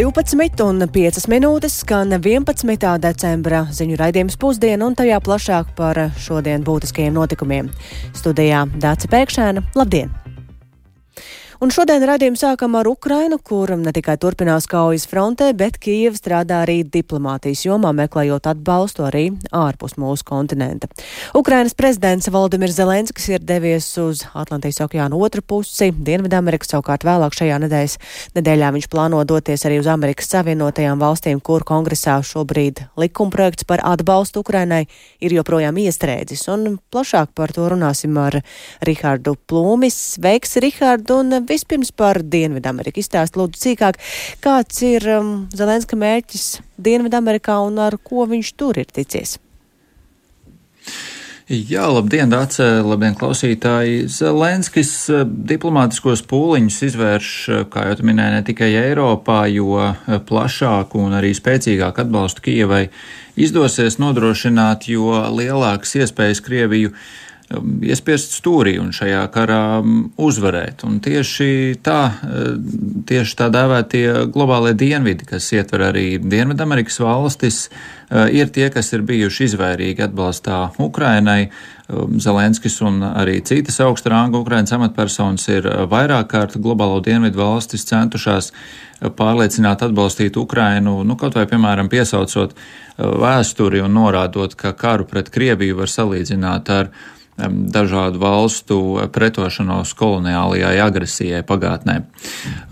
12 un 5 minūtes skan 11. decembra ziņu raidījums pusdiena un tajā plašāk par šodien būtiskajiem notikumiem. Studijā Dāca Pēkšēna, labdien! Un šodien raidījumu sākam ar Ukrainu, kur ne tikai turpinās kaujas frontē, bet Kijeva strādā arī diplomātijas jomā, meklējot atbalstu arī ārpus mūsu kontinenta. Ukrainas prezidents Valdimirs Zelenskis ir devies uz Atlantijas okeāna otru pusi, Dienvidameriku savukārt vēlāk šajā nedēļas nedēļā viņš plāno doties arī uz Amerikas Savienotajām valstīm, kur kongresā šobrīd likumprojekts par atbalstu Ukrainai ir joprojām iestrēdzis. Un plašāk par to runāsim ar Rihardu Plūmis. Sveiks, Rihard! Un Vispirms par Dienvidameriku. Izstāst lūdzu cīkāk, kāds ir um, Zelenska mērķis Dienvidamerikā un ar ko viņš tur ir ticies. Jā, labdien, Dāce, labdien, klausītāji. Zelenskis uh, diplomātiskos pūliņus izvērš, uh, kā jau minēja, ne tikai Eiropā, jo uh, plašāku un arī spēcīgāku atbalstu Kijevai izdosies nodrošināt, jo lielākas iespējas Krieviju Um, iespiest stūrī un šajā karā um, uzvarēt. Un tieši tā, uh, tieši tā dēvētie globālie dienvidi, kas ietver arī Dienvidamerikas valstis, uh, ir tie, kas ir bijuši izvairīgi atbalstā Ukrainai. Um, Zelenskis un arī citas augsta ranga Ukrainas amatpersonas ir uh, vairāk kārt globālo dienvidu valstis centušās pārliecināt atbalstīt Ukrainu, nu, kaut vai, piemēram, piesaucot vēsturi un norādot, ka karu pret Krieviju var salīdzināt ar dažādu valstu pretošanos koloniālajai agresijai pagātnē.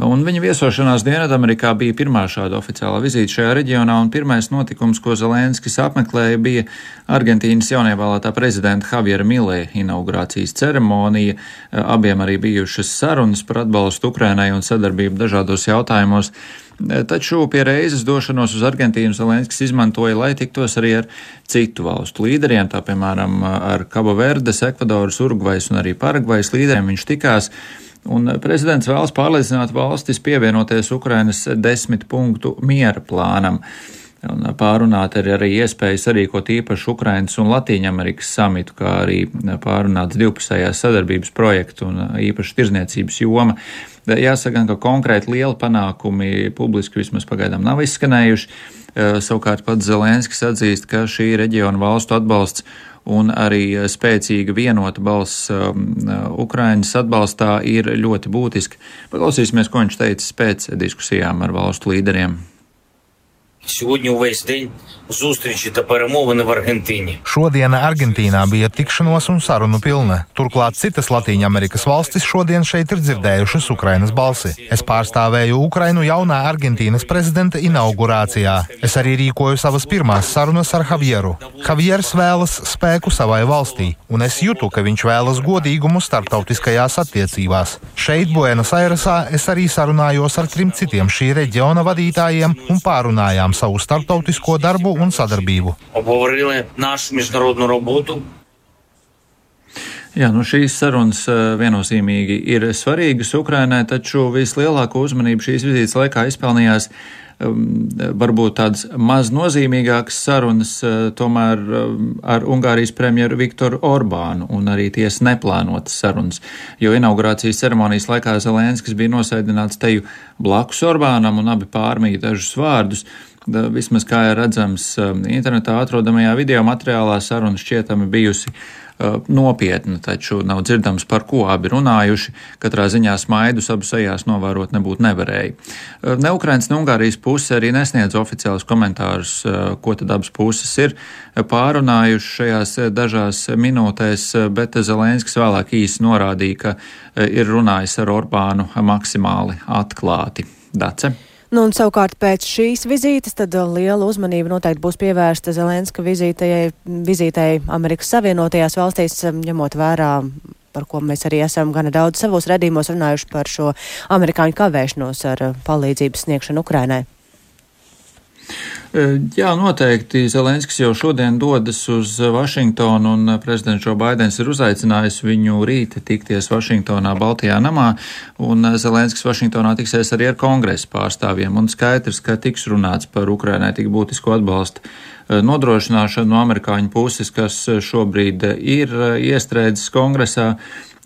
Un viņa viesošanās Dienvidamerikā bija pirmā šāda oficiālā vizīte šajā reģionā, un pirmais notikums, ko Zelenskis apmeklēja, bija Argentīnas jaunievēlētā prezidenta Javiera Milē inaugurācijas ceremonija. Abiem arī bijušas sarunas par atbalstu Ukrainai un sadarbību dažādos jautājumos. Taču pie reizes došanos uz Argentīnu Zelenskis izmantoja, lai tiktos arī ar citu valstu līderiem, tā piemēram ar Kabo Verdes, Ekvadoras, Urugvais un arī Paragvais līderiem viņš tikās. Un prezidents vēlas pārliecināt valstis pievienoties Ukrainas desmit punktu miera plānam. Un pārunāt arī, arī iespējas sarīkot īpašu Ukrainas un Latīņamerikas samitu, kā arī pārunāts divpusējās sadarbības projektu un īpaši tirzniecības joma. Jāsaka, ka konkrēti lieli panākumi publiski vismaz pagaidām nav izskanējuši. Eh, savukārt pats Zelenskis atzīst, ka šī reģiona valstu atbalsts un arī spēcīga vienota balss um, Ukrainas atbalstā ir ļoti būtiski. Paklausīsimies, ko viņš teica pēc diskusijām ar valstu līderiem. Сьогодні увесь день zustri ta peremowina Argentīni. Šodiena Argentīnā bija tikšanos un sarunu pilna. Turklāt citas Latvijas valstis šodien šeit ir dzirdējušas Ukrainas balsi. Es pārstāvēju Ukrainu jaunā Argentīnas prezidenta inaugurācijā. Es arī rīkoju savas pirmās sarunas ar Javieru. Javiers vēlas spēku savai valstī, un es jūtu, ka viņš vēlas godīgumu starptautiskajās attiecībās. Šeit, Buenos Airesā, es arī sarunājos ar trim citiem šī reģiona vadītājiem un pārunājām savu starptautisko darbu un sadarbību. Jā, nu šīs sarunas eh, viennozīmīgi ir svarīgas Ukrainai, taču vislielāko uzmanību šīs vizītes laikā izpelnījās ehm, varbūt tādas maz nozīmīgākas sarunas eh, tomēr ehm, ar Ungārijas premjeru Viktoru Orbānu un arī ties neplānotas sarunas, jo inaugurācijas ceremonijas laikā Zelenskis bija nosēdināts teju blakus Orbānam un abi pārmīja dažus vārdus. Vismaz kā ir redzams um, internetā atrodamajā video materiālā, saruna šķietami bijusi uh, nopietna, taču nav dzirdams, par ko abi runājuši. Katrā ziņā smaidus abu sejās novērot nebūtu nevarēja. Uh, ne Ukrainas, ne Ungārijas puse arī nesniedz oficiālus komentārus, uh, ko tad abas puses ir pārunājuši šajās dažās minūtēs, bet Zelenskis vēlāk īsi norādīja, ka ir runājis ar Orbānu maksimāli atklāti. Dace. Nu, un savukārt pēc šīs vizītes tad uh, liela uzmanība noteikti būs pievērsta Zelenska vizītei, vizītei Amerikas Savienotajās valstīs, um, ņemot vērā par ko mēs arī esam gana daudz savos redījumos runājuši par šo amerikāņu kavēšanos ar uh, palīdzības sniegšanu Ukrainai. Jā, noteikti. Zelenskis jau šodien dodas uz Vašingtonu, un prezidents Joe Baidens ir uzaicinājis viņu rīt tikties Vašingtonā, Baltijā namā, un Zelenskis Vašingtonā tiksies arī ar kongresa pārstāvjiem, un skaidrs, ka tiks runāts par Ukrainai tik būtisku atbalstu nodrošināšanu no amerikāņu puses, kas šobrīd ir iestrēdzis kongresā.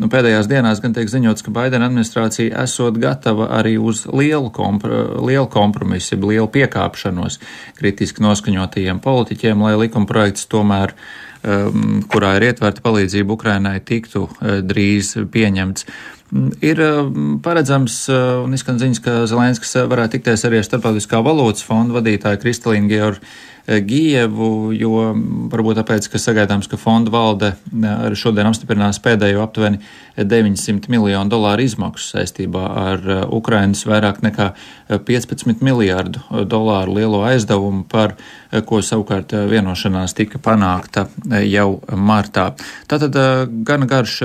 Nu, pēdējās dienās gan tiek ziņots, ka Baidena administrācija esot gatava arī uz lielu, kompr lielu kompromisu, lielu piekāpšanos kritiski noskaņotajiem politiķiem, lai likuma projekts tomēr um, kurā ir ietverta palīdzība Ukrainai, tiktu uh, drīz pieņemts. Ir paredzams un izskan ziņas, ka Zelenskis varētu tikties arī ar Starptautiskā valūtas fonda vadītāju Kristalīnu Georgu Eh, Gijevu, jo varbūt tāpēc, ka sagaidāms, ka fonda valde arī šodien apstiprinās pēdējo aptuveni 900 miljonu dolāru izmaksu saistībā ar eh, Ukrainas vairāk nekā 15 eh, miljārdu dolāru lielo aizdevumu, par ko savukārt vienošanās tika panākta jau martā. Tātad gan garš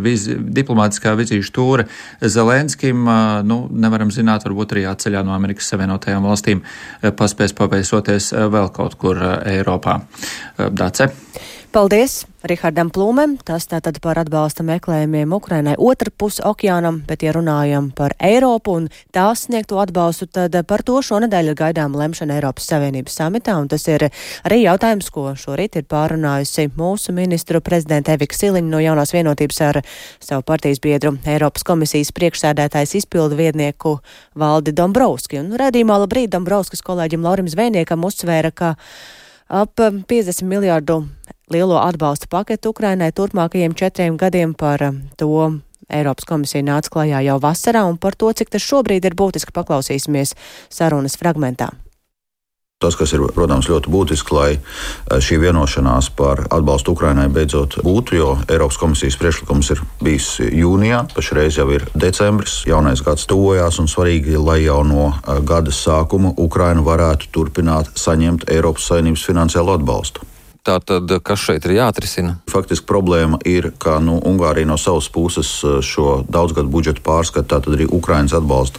viz, diplomātiskā vizīšu tūre Zelenskim, nu, nevaram zināt, varbūt arī atceļā no Amerikas Savienotajām valstīm paspēs paveisoties eh, vēl kaut kur eh, Eiropā. Eh, Dace. Paldies Rihardam Plūmēm. Tas tātad par atbalsta meklējumiem Ukrainai otrpus okeānam, bet, ja runājam par Eiropu un tās sniegto atbalstu, tad par to šonadēļ ir gaidām lemšana Eiropas Savienības samitā, un tas ir arī jautājums, ko šorīt ir pārunājusi mūsu ministru prezidenta Evika Siliņa no jaunās vienotības ar savu partijas biedru Eiropas komisijas priekšsēdētājs izpildu viednieku Valdi Dombrovski. Un redzīmā labrīt Dombrovskis kolēģim Laurim Zvejniekam uzsvēra, ka ap 50 miljārdu lielo atbalsta paketu Ukrainai turpmākajiem četriem gadiem par um, to. Eiropas komisija nāca klajā jau vasarā, un par to, cik tas šobrīd ir būtiski, paklausīsimies sarunas fragmentā. Tas, kas ir, protams, ļoti būtiski, lai eh, šī vienošanās par atbalstu Ukrainai beidzot būtu, jo Eiropas komisijas priekšlikums ir bijis jūnijā, pašreiz jau ir decembris, jaunais gads tuvojās un svarīgi, lai jau no eh, gada sākuma Ukraina varētu turpināt saņemt Eiropas Savienības finansiālo atbalstu. Tātad, kas šeit ir jāatrisina? Faktiski problēma ir, ka nu, Ungārija no savas puses eh, šo daudzgadu budžetu pārskata, tātad arī Ukraiņas atbalsta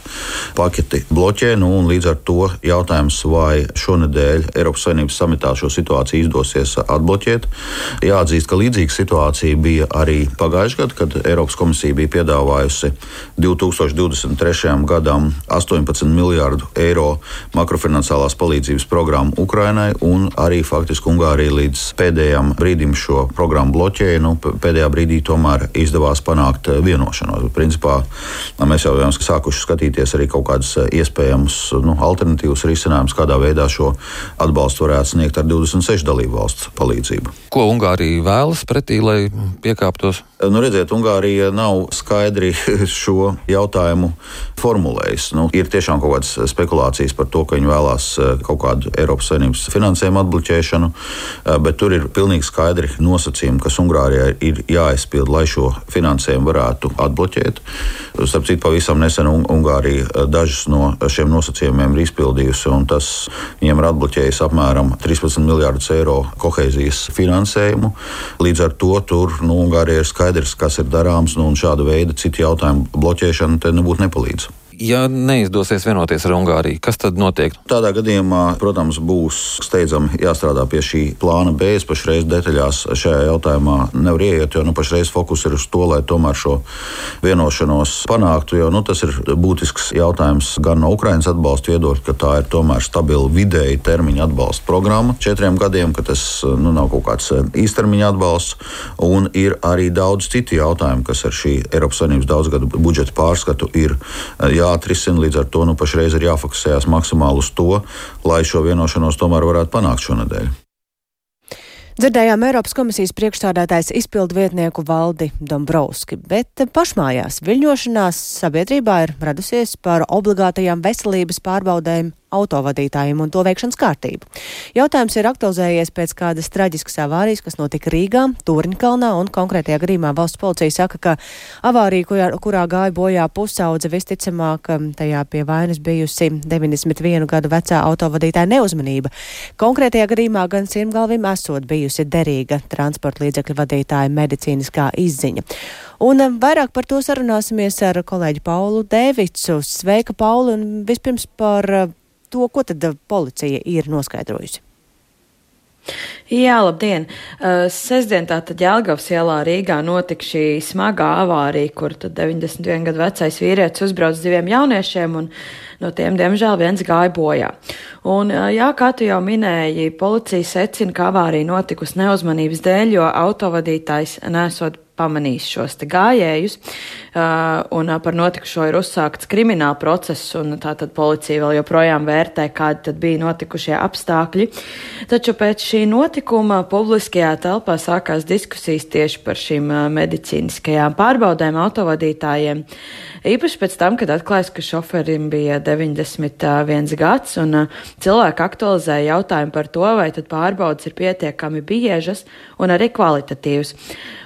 paketi bloķē. Nu, līdz ar to jautājums, vai šonadēļ Eiropas Savienības samitā šo situāciju izdosies atbloķēt. Jāatzīst, ka līdzīga situācija bija arī pagājušajā gadā, kad Eiropas komisija bija piedāvājusi 2023. gadam 18 miljārdu eiro makrofinansālās palīdzības programmu Ukrainai, un arī faktiski Ungārija līdz līdz pēdējiem brīdim šo programmu bloķēja. Nu, pēdējā brīdī tomēr izdevās panākt eh, vienošanos. Principā mēs jau esam sākuši skatīties arī kaut kādus eh, iespējamus nu, alternatīvus risinājumus, kādā veidā šo atbalstu varētu sniegt ar 26 dalību valstu palīdzību. Ko Ungārija vēlas pretī, lai piekāptos? Nu, redziet, Ungārija nav skaidri šo jautājumu formulējusi. Nu, ir tiešām kaut kādas spekulācijas par to, ka viņi vēlās eh, kaut kādu Eiropas Savienības finansējumu atbloķēšanu, eh, bet tur ir pilnīgi skaidri nosacījumi, kas Ungārijai ir jāizpild, lai šo finansējumu varētu atbloķēt. Starp citu, pavisam nesen Ungārija eh, dažus no šiem nosacījumiem ir izpildījusi, un tas viņiem ir atbloķējis apmēram 13 miljārdus eiro kohēzijas finansējumu. Līdz ar to tur nu, Ungārija ir skaidri skaidrs, kas ir darāms, nu, un šāda veida citu jautājumu bloķēšana te nebūtu nepalīdz. Ja neizdosies vienoties ar Ungāriju, kas tad notiek? Tādā gadījumā, protams, būs steidzami jāstrādā pie šī plāna B. Es pašreiz detaļās šajā jautājumā nevaru ieiet, jo nu, pašreiz fokus ir uz to, lai tomēr šo vienošanos panāktu. Jo nu, tas ir būtisks jautājums gan no Ukraiņas atbalsta viedokļa, ka tā ir tomēr stabila vidēji termiņa atbalsta programma četriem gadiem, ka tas nu, nav kaut kāds īstermiņa atbalsts. Un ir arī daudz citu jautājumu, kas ar šī Eiropas Savienības daudzgadu budžeta pārskatu ir jā jāatrisina. Līdz ar to nu, pašreiz ir jāfokusējas maksimāli uz to, lai šo vienošanos tomēr varētu panākt šonadēļ. Dzirdējām Eiropas komisijas priekšstādātājs izpildu vietnieku Valdi Dombrovski, bet pašmājās viļņošanās sabiedrībā ir radusies par obligātajām veselības pārbaudēm autovadītājiem un to veikšanas kārtību. Jautājums ir aktualizējies pēc kādas traģiskas avārijas, kas notika Rīgā, Turņkalnā, un konkrētajā gadījumā valsts policija saka, ka avārija, kurā, kurā gāja bojā pusaudze, visticamāk tajā pie vainas bijusi 91 gadu vecā autovadītāja neuzmanība. Konkrētajā gadījumā gan sirmgalvim esot bijusi derīga transporta līdzekļu vadītāja medicīniskā izziņa. Un vairāk par to sarunāsimies ar kolēģi Paulu Dēvicu. Sveika, Pauli, un vispirms par to, ko tad eh, policija ir noskaidrojusi? Jā, labdien! Uh, sestdien tātad Jelgavas ielā Rīgā notika šī smagā avārija, kur 91 gadu vecais vīrietis uzbrauc diviem jauniešiem un no tiem, diemžēl, viens gāja bojā. Un, jā, kā tu jau minēji, policija secina, ka avārija notikusi neuzmanības dēļ, jo autovadītājs nesot pamanījis šos gājējus, un par notikušo ir uzsākts krimināla process, un tātad policija vēl joprojām vērtē, kādi tad bija notikušie apstākļi. Taču pēc šī notikuma publiskajā telpā sākās diskusijas tieši par šīm medicīniskajām pārbaudēm autovadītājiem. Īpaši pēc tam, kad atklājas, ka šoferim bija 91 gads, un cilvēki aktualizēja jautājumu par to, vai tad pārbaudas ir pietiekami biežas un arī kvalitatīvas.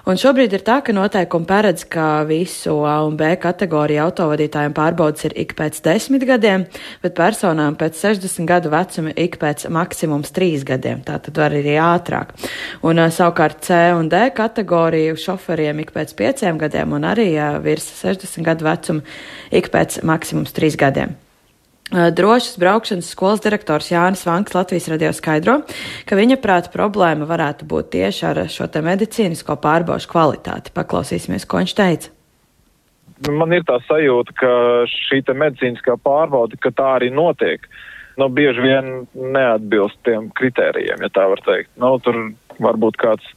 Un šobrīd ir tā, ka noteikumi paredz, ka visu A un B kategoriju autovadītājiem pārbaudas ir ik pēc desmit gadiem, bet personām pēc 60 gadu vecuma ik pēc maksimums trīs gadiem. Tā tad var arī ātrāk. Un savukārt C un D kategoriju šoferiem ik pēc pieciem gadiem un arī virs 60 gadu vecuma ik pēc maksimums trīs gadiem. Drošas braukšanas skolas direktors Jānis Vanks Latvijas radio skaidro, ka viņa prāta problēma varētu būt tieši ar šo te medicīnisko pārbaušu kvalitāti. Paklausīsimies, ko viņš teica. Man ir tā sajūta, ka šī medicīniskā pārbauda, ka tā arī notiek, nu, bieži vien neatbilst tiem kritērijiem, ja tā var teikt. Nu, tur varbūt kāds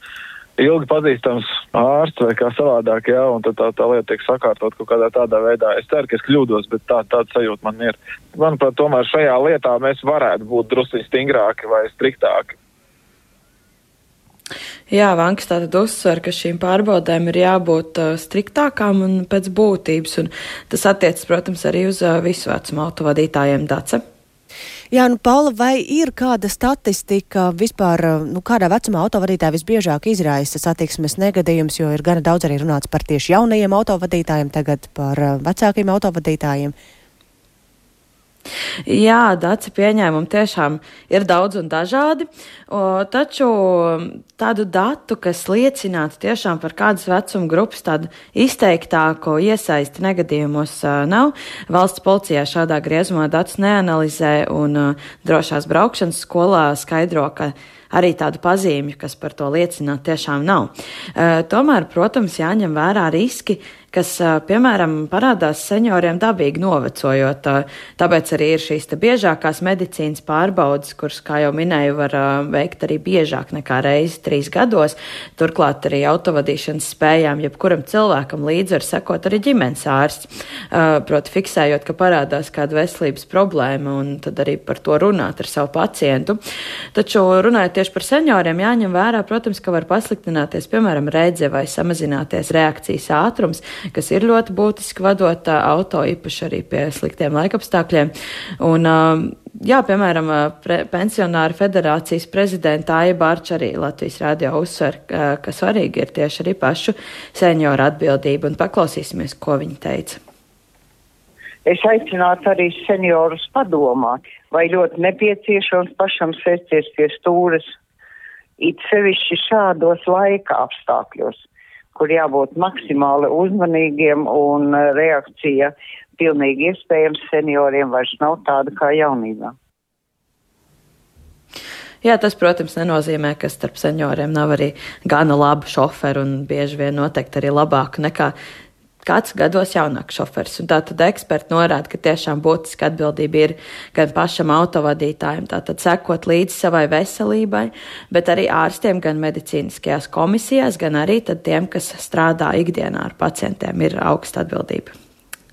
ilgi pazīstams ārsts vai kā savādāk, jā, un tad tā, tā lieta tiek sakārtot kaut kādā tādā veidā. Es ceru, ka es kļūdos, bet tā, tāda sajūta man ir. Manuprāt, tomēr šajā lietā mēs varētu būt drusku stingrāki vai striktāki. Jā, Vanks tātad uzsver, ka šīm pārbaudēm ir jābūt uh, striktākām un pēc būtības, un tas attiecas, protams, arī uz uh, visu vecumu autovadītājiem Dace. Jā, nu, Paula, vai ir kāda statistika vispār, nu, kādā vecumā autovadītāji visbiežāk izraisa satiksmes negadījums, jo ir gana daudz arī runāts par tieši jaunajiem autovadītājiem, tagad par uh, vecākiem autovadītājiem? Jā, daci pieņēmumi tiešām ir daudz un dažādi, o, taču tādu datu, kas liecinātu tiešām par kādas vecuma grupas tādu izteiktāko iesaisti negadījumos, nav. Valsts policijā šādā griezumā datus neanalizē un drošās braukšanas skolā skaidro, ka arī tādu pazīmju, kas par to liecina, tiešām nav. Tomēr, protams, jāņem vērā riski, kas, piemēram, parādās senioriem dabīgi novecojot. Tāpēc arī ir šīs biežākās medicīnas pārbaudas, kuras, kā jau minēju, var veikt arī biežāk nekā reizi trīs gados. Turklāt arī autovadīšanas spējām jebkuram cilvēkam līdzi var sekot arī ģimenes ārsts. Proti, fiksējot, ka parādās kāda veselības problēma un tad arī par to runāt ar savu pacientu. Taču runājot tieši par senioriem, jāņem vērā, protams, ka var pasliktināties, piemēram, redze vai samazināties reakcijas ātrums, kas ir ļoti būtiski vadot auto, īpaši arī pie sliktiem laikapstākļiem. Un, jā, piemēram, pre, pensionāra federācijas prezidenta Aija Bārča arī Latvijas radio uzsver, ka, svarīgi ir tieši arī pašu senioru atbildība, un paklausīsimies, ko viņi teica. Es aicinātu arī seniorus padomāt, vai ļoti nepieciešams pašam sēsties pie stūres, it sevišķi šādos laika apstākļos kur jābūt maksimāli uzmanīgiem un eh, reakcija pilnīgi iespējams senioriem vairs nav tāda kā jaunībā. Jā, tas, protams, nenozīmē, ka starp senioriem nav arī gana labu šoferu un bieži vien noteikti arī labāku nekā kāds gados jaunāks šoferis. Un tātad eksperti norāda, ka tiešām būtiska atbildība ir gan pašam autovadītājam, tātad sekot līdzi savai veselībai, bet arī ārstiem gan medicīniskajās komisijās, gan arī tiem, kas strādā ikdienā ar pacientiem, ir augsta atbildība.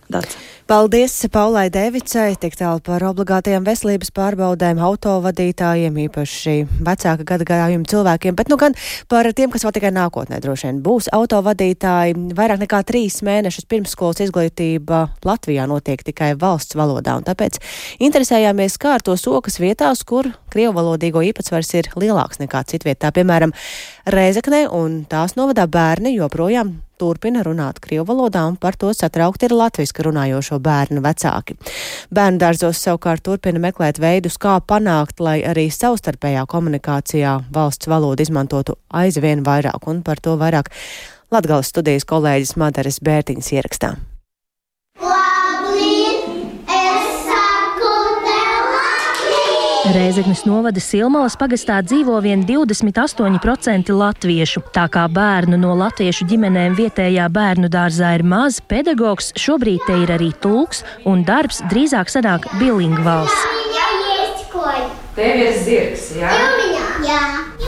Dats. Paldies Paulai Devicai, tik tālu par obligātajām veselības pārbaudēm autovadītājiem, īpaši vecāka gada gājuma cilvēkiem, bet nu gan par tiem, kas vēl tikai nākotnē droši vien būs autovadītāji. Vairāk nekā trīs mēnešus pirmsskolas izglītība Latvijā notiek tikai valsts valodā, un tāpēc interesējāmies, kā ar to sokas vietās, kur krievu valodīgo īpatsvars ir lielāks nekā citvietā, piemēram, Rēzeknē, un tās novadā bērni joprojām turpina runāt krievu valodā, un par to satraukti ir latviski runājošo bērnu vecāki. Bērnu dārzos savukārt turpina meklēt veidus, kā panākt, lai arī savstarpējā komunikācijā valsts valodu izmantotu aizvien vairāk, un par to vairāk Latgales studijas kolēģis Madaras Bērtiņas ierakstā. Rēzeknes novada Silmalas pagastā dzīvo vien 28% latviešu. Tā kā bērnu no latviešu ģimenēm vietējā bērnu dārzā ir maz, pedagogs šobrīd te ir arī tulks un darbs drīzāk sanāk bilingvāls. Tev ir zirgs, jā? Jā.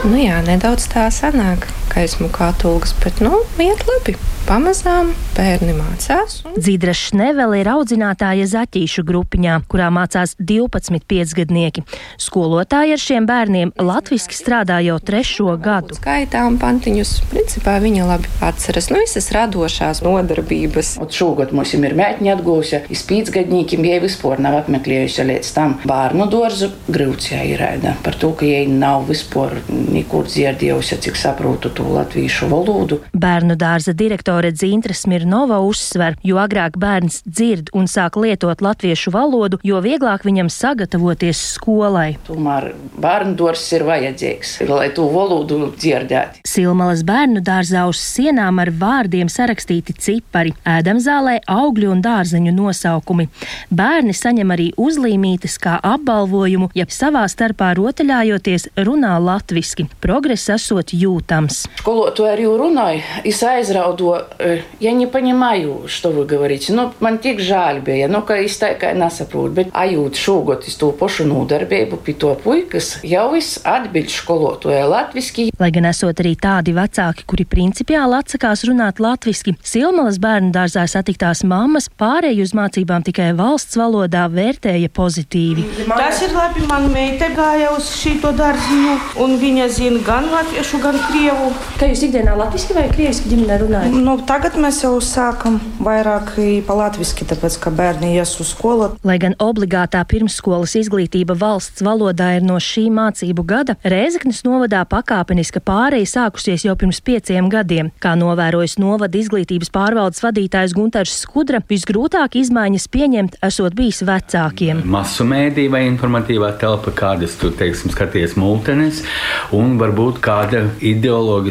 Nu jā, nedaudz tā sanāk, ka esmu kā tulks, bet nu, iet labi pamazām bērni mācās. Un... Dzīdra Šnevele ir audzinātāja zaķīšu grupiņā, kurā mācās 12 piecgadnieki. Skolotāja ar šiem bērniem latviski strādā jau trešo gadu. Skaitām pantiņus, principā viņa labi atceras nu, visas radošās nodarbības. Un šogad mums ir mēģņi atgūsi, izpīdzgadņīkiem jai vispār nav apmeklējusi līdz tam bērnu dārzu grūcijā īraida. Par to, ka jai nav vispār nekur dzirdējusi, cik saprotu to latviešu valodu. Bērnu dārza Direktore Dzīntra Smirnova uzsver, jo agrāk bērns dzird un sāk lietot latviešu valodu, jo vieglāk viņam sagatavoties skolai. Tomēr bērnu dārzs ir vajadzīgs, lai to valodu dzirdētu. Silmalas bērnu dārzā uz sienām ar vārdiem sarakstīti cipari, ēdamzālē augļu un dārzeņu nosaukumi. Bērni saņem arī uzlīmītes kā apbalvojumu, ja savā starpā rotaļājoties runā latviski. Progress esot jūtams. Skolotāji arī runāja, es aizraudu Э, я не понимаю, что вы говорите. Nu, man tik žēl bija, nu, ka es tā kā nesaprotu, bet ajūt šogad es to pašu nodarbību pie to puikas, jau es atbildu skolotāju latviski. Lai gan esot arī tādi vecāki, kuri principiāli atsakās runāt latviski, Silmalas bērnu dārzā satiktās mammas pārēju uz mācībām tikai valsts valodā vērtēja pozitīvi. Tas ir labi, man meita gāja uz šito dārziņu, un viņa zina gan latviešu, gan krievu. Kā jūs ikdienā latviski vai krieviski ģimenē runājat? Nu, tagad mēs jau sākam vairāk pa latviešu, tāpēc ka bērni ies uz skolu. Lai gan obligātā pirmsskolas izglītība valsts valodā ir no šī mācību gada, Rēzeknes novadā pakāpeniska pāreja sākusies jau pirms pieciem gadiem. Kā novērojis novada izglītības pārvaldes vadītājs Gunters Skudra, visgrūtāk izmaiņas pieņemt esot bijis vecākiem. Masu mēdī vai informatīvā telpa, kādas tu, teiksim, skaties multenes, un varbūt kāda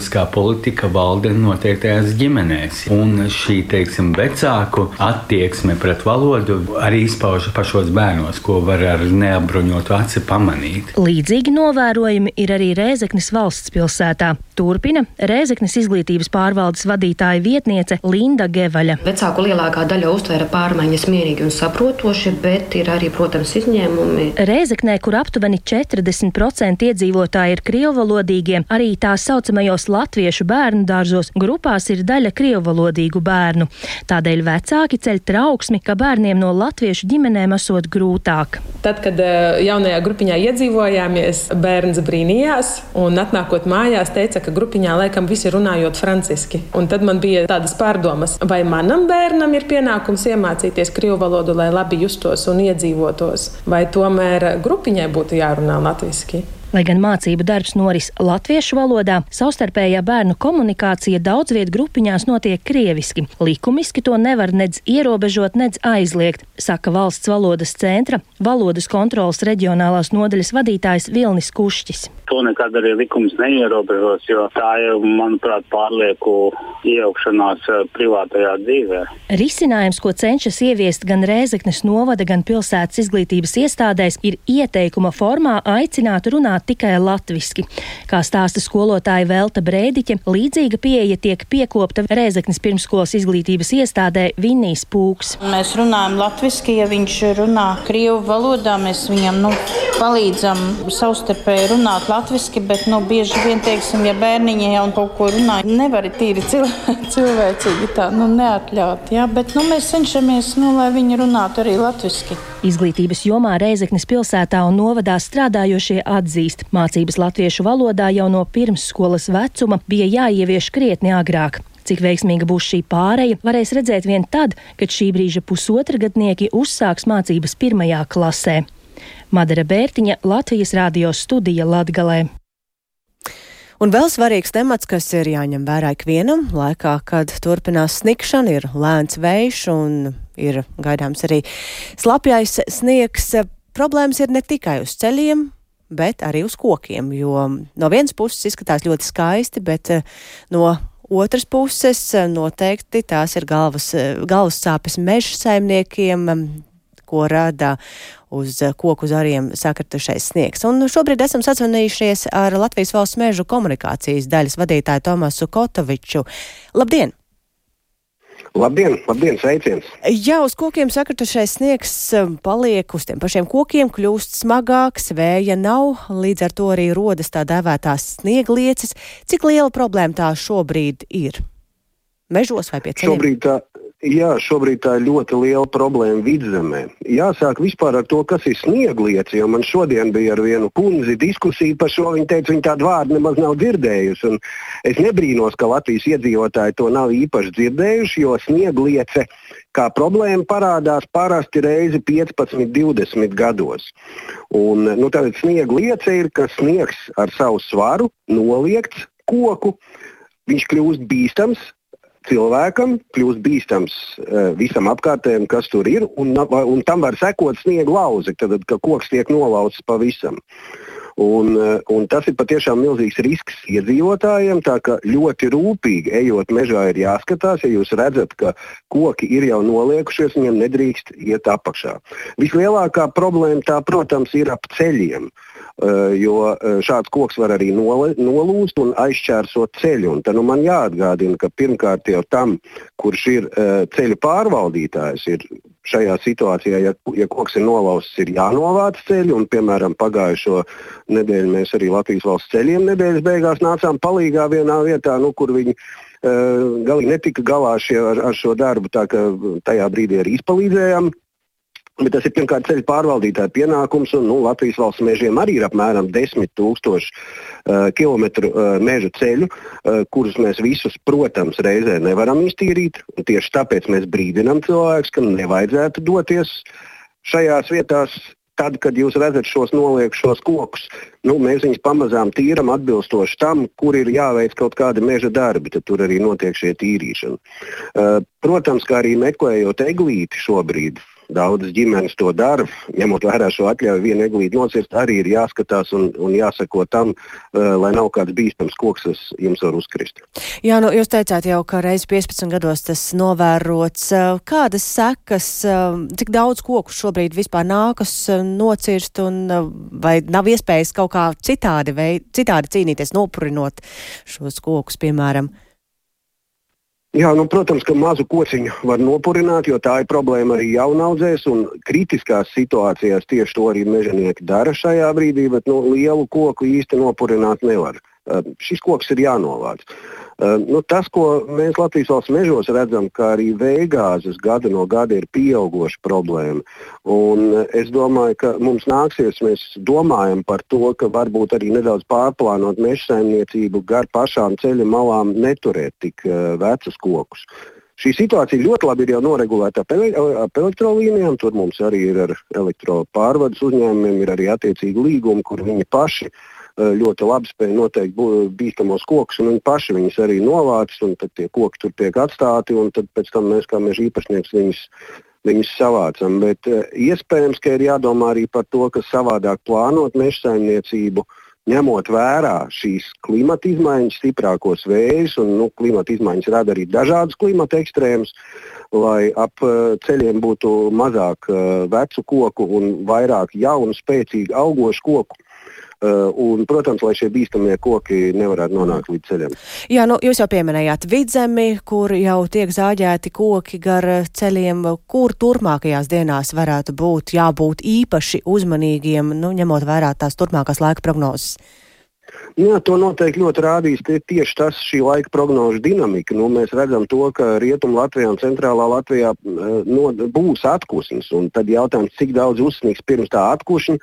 ideoloģiskā politika valda noteiktajās ģimenēs. Un šī, teiksim, vecāku attieksme pret valodu arī izpaužas pašos bērnos, ko var ar neapbruņotu aci pamanīt. Līdzīgi novērojumi ir arī Rēzeknes valsts pilsētā. Turpina Rēzeknes izglītības pārvaldes vadītāja vietniece Linda Gevaļa. Vecāku lielākā daļa uztvēra pārmaiņas mierīgi un saprotoši, bet ir arī, protams, izņēmumi. Rēzeknē, kur aptuveni 40% iedzīvotāji ir krievvalodīgie, arī tā saucamajos latviešu bērnu dārzos grupās ir daļa krievvalodīgu bērnu. Tādēļ vecāki ceļ trauksmi, ka bērniem no latviešu ģimenēm esot grūtāk. Tad, kad eh, jaunajā grupiņā iedzīvojāmies, bērns brīnījās un atnākot mājās, teica, ka grupiņā laikam visi runājot franciski. Un tad man bija tādas pārdomas, vai manam bērnam ir pienākums iemācīties krievu valodu, lai labi justos un iedzīvotos, vai tomēr grupiņai būtu jārunā latviešu. Lai gan mācību darbs noris latviešu valodā, savstarpējā bērnu komunikācija daudz viet grupiņās notiek krieviski. Likumiski to nevar nedz ierobežot, nedz aizliegt, saka valsts valodas centra valodas kontrolas reģionālās nodaļas vadītājs Vilnis Kušķis. To nekad arī likums neierobežos, jo tā ir, manuprāt, pārlieku iejaukšanās eh, privātajā dzīvē. Risinājums, ko cenšas ieviest gan Rēzeknes novada, gan pilsētas izglītības iestādēs, ir ieteikuma formā aicināt runāt runāt tikai latviski. Kā stāsta skolotāja Velta Brēdiķe, līdzīga pieeja tiek piekopta Rēzeknes pirmskolas izglītības iestādē Vinnijas pūks. Mēs runājam latviski, ja viņš runā krievu valodā, mēs viņam nu, palīdzam savstarpēji runāt latviski, bet nu, bieži vien, teiksim, ja bērniņi jau kaut ko runā, nevar tīri cil cilvēcīgi tā nu, neatļaut. Ja? Bet nu, mēs cenšamies, nu, lai viņi runātu arī latviski. Izglītības jomā Reizeknas pilsētā un novadā strādājošie atzīst, mācības latviešu valodā jau no pirmsskolas vecuma bija jāievieš krietni agrāk. Cik veiksmīga būs šī pāreja, varēs redzēt vien tad, kad šī brīža pusotra gadnieki uzsāks mācības pirmajā klasē. Madara Bērtiņa, Latvijas radio studija Latgalē. Un vēl svarīgs temats, kas ir jāņem vērā ikvienam laikā, kad turpinās snikšana, ir lēns vējš un ir gaidāms arī slapjais sniegs. Problēmas ir ne tikai uz ceļiem, bet arī uz kokiem, jo no vienas puses izskatās ļoti skaisti, bet eh, no otras puses noteikti tās ir galvas, galvas sāpes meža saimniekiem, ko rada uz koku zariem sakratušais sniegs. Un šobrīd esam sazvanījušies ar Latvijas valsts mežu komunikācijas daļas vadītāju Tomasu Kotoviču. Labdien! Labdien, labdien, sveiciens! Jā, uz kokiem sakritušais sniegs um, paliek uz tiem pašiem kokiem, kļūst smagāks, vēja nav, līdz ar to arī rodas tā dēvētās snieglieces. Cik liela problēma tā šobrīd ir? Mežos vai pie ceļiem? Šobrīd tā, Jā, šobrīd tā ir ļoti liela problēma vidzemē. Jāsāk vispār ar to, kas ir sniegliets, jo man šodien bija ar vienu kundzi diskusija par šo. Viņa teica, viņa tādu vārdu nemaz nav dzirdējusi. Es nebrīnos, ka Latvijas iedzīvotāji to nav īpaši dzirdējuši, jo sniegliece kā problēma parādās parasti reizi 15, 20 gados. Un, nu, Tātad sniegliece ir, ka sniegs ar savu svaru noliekts koku. Viņš kļūst bīstams, cilvēkam kļūst bīstams uh, visam apkārtējam, kas tur ir, un, un tam var sekot sniega lauzi, tad, kad koks tiek nolausts pavisam. Un, uh, un tas ir patiešām milzīgs risks iedzīvotājiem. Tā kā ļoti rūpīgi ejot mežā, ir jāskatās, ja jūs redzat, ka koki ir jau noliekušies, viņiem nedrīkst iet apakšā. Vislielākā problēma tā, protams, ir ap ceļiem. Eh, jo eh, šāds koks var arī nolūst un aizķērsot ceļu. Un tad nu, man jāatgādina, ka pirmkārt jau tam, kurš ir eh, ceļu pārvaldītājs, ir šajā situācijā, ja, ja koks ir nolausts, ir jānovāc ceļi. Un, piemēram, pagājušo nedēļu mēs arī Latvijas valsts ceļiem nedēļas beigās nācām palīgā vienā vietā, nu, kur viņi uh, galīgi netika galā šie, ar, ar šo darbu. Tā kā tajā brīdī arī izpalīdzējām. Bet tas ir pirmkārt ceļu pārvaldītāja pienākums, un nu, Latvijas valsts mežiem arī ir apmēram 10 000 uh, km uh, meža ceļu, uh, kurus mēs visus, protams, reizē nevaram iztīrīt. Tieši tāpēc mēs brīdinām cilvēkus, ka nevajadzētu doties šajās vietās. Tad, kad jūs redzat šos noliekšos kokus, nu, mēs viņus pamazām tīram atbilstoši tam, kur ir jāveic kaut kādi meža darbi. Tad tur arī notiek šie tīrīšana. Uh, protams, kā arī meklējot eglīti šobrīd, Daudzas ģimenes to dara. Ņemot vērā šo atļauju, viena eglīte nocirst, arī ir jāskatās un, un jāseko tam, uh, lai nav kāds bīstams koks, kas jums var uzkrist. Jā, nu, jūs teicāt jau, ka reiz 15 gados tas novērots. Kādas sekas, cik daudz koku šobrīd vispār nākas nocirst, un vai nav iespējas kaut kā citādi, vai, citādi cīnīties, nopurinot šos kokus, piemēram? Jā, nu, protams, ka mazu kociņu var nopurināt, jo tā ir problēma arī jaunaudzēs. Kritiskās situācijās tieši to arī mežonieki dara šajā brīdī, bet nu, lielu koku īsti nopurināt nevar. Šis koks ir jānovāc. Uh, nu, tas, ko mēs Latvijas valsts mežos redzam, ka arī veigāzes gada no gada ir pieauguša problēma. Un uh, es domāju, ka mums nāksies, mēs domājam par to, ka varbūt arī nedaudz pārplānot meža saimniecību gar pašām ceļa malām neturēt tik uh, vecus kokus. Šī situācija ļoti labi ir jau noregulēta ap, ele ap elektrolīnijām. Tur mums arī ir ar elektropārvades uzņēmumiem, ir arī attiecīgi līgumi, kur viņi paši uh, Eh, ļoti labi spēja noteikt bīstamos kokus, un viņi paši viņus arī novāc, un tad tie koki tur tiek atstāti, un pēc tam mēs kā meža īpašnieks viņus, viņus savācam. Bet uh, iespējams, ka ir jādomā arī par to, ka savādāk plānot meža saimniecību. Ņemot vērā šīs klimata izmaiņas, stiprākos vējus, un nu, klimata izmaiņas rada arī dažādas klimata ekstrēmas, lai ap uh, ceļiem būtu mazāk vecu koku un vairāk jaunu, spēcīgu, augošu koku, un, protams, lai šie bīstamie koki nevarētu nonākt līdz ceļiem. Jā, nu, jūs jau pieminējāt vidzemi, kur jau tiek zāģēti koki gar ceļiem, kur turpmākajās dienās varētu būt jābūt īpaši uzmanīgiem, nu, ņemot vērā tās turpmākās laika prognozes. Jā, to noteikti ļoti rādīs tie, tieši tas šī laika prognožu dinamika. Nu, mēs redzam, to, ka Rietumā Latvijā un Centrālā Latvijā eh, no, būs atkusnis. Tad jautājums, cik daudz uzsniegs pirms tā atkušņa.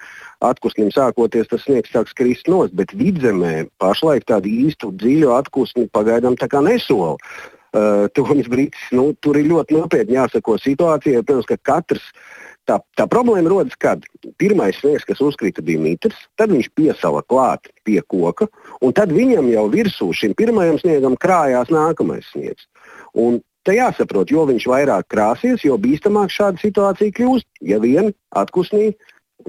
Atkusnim sākoties, tas sniegs sāks krist nost, bet vidzemē pašlaik tādu īstu dziļu atkusni pagaidām nesola. Uh, brīdis, nu, tur ir ļoti nopietni jāsako situācijai. Protams, ka katrs uh, Tā, tā problēma rodas, kad pirmais sniegs, kas uzkrita, bija mitrs, tad viņš piesala klāt pie koka, un tad viņam jau virsū šim pirmajam sniegam krājās nākamais sniegs. Un te jāsaprot, jo viņš vairāk krāsies, jo bīstamāk šāda situācija kļūst. Ja vien atkusnī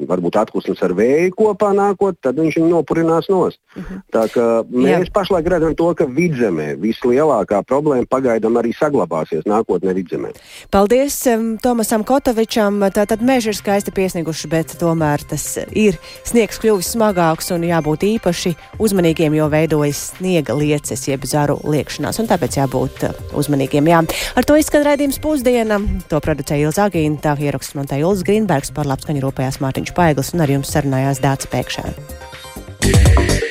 varbūt atklāsmes ar vēju kopā nākot, tad viņš viņu nopurinās nost. Uh -huh. Tā kā mēs Jā. pašlaik redzam to, ka vidzemē vislielākā problēma pagaidām arī saglabāsies nākotnē vidzemē. Paldies um, Tomasam Kotovičam. Tātad meži ir skaisti piesnieguši, bet tomēr tas ir sniegs kļuvis smagāks un jābūt īpaši uzmanīgiem, jo veidojas sniega lieces jeb zaru liekšanās, un tāpēc jābūt uh, uzmanīgiem. Jā. Ar to izskat raidījums pusdiena. To producēja Ilza Agīnta, ieraksts montēja Ulas Grīnbergs, par labskaņu rūpējās Mārtiņš Paigls un ar jums sarunājās Dācis Pēkšēns.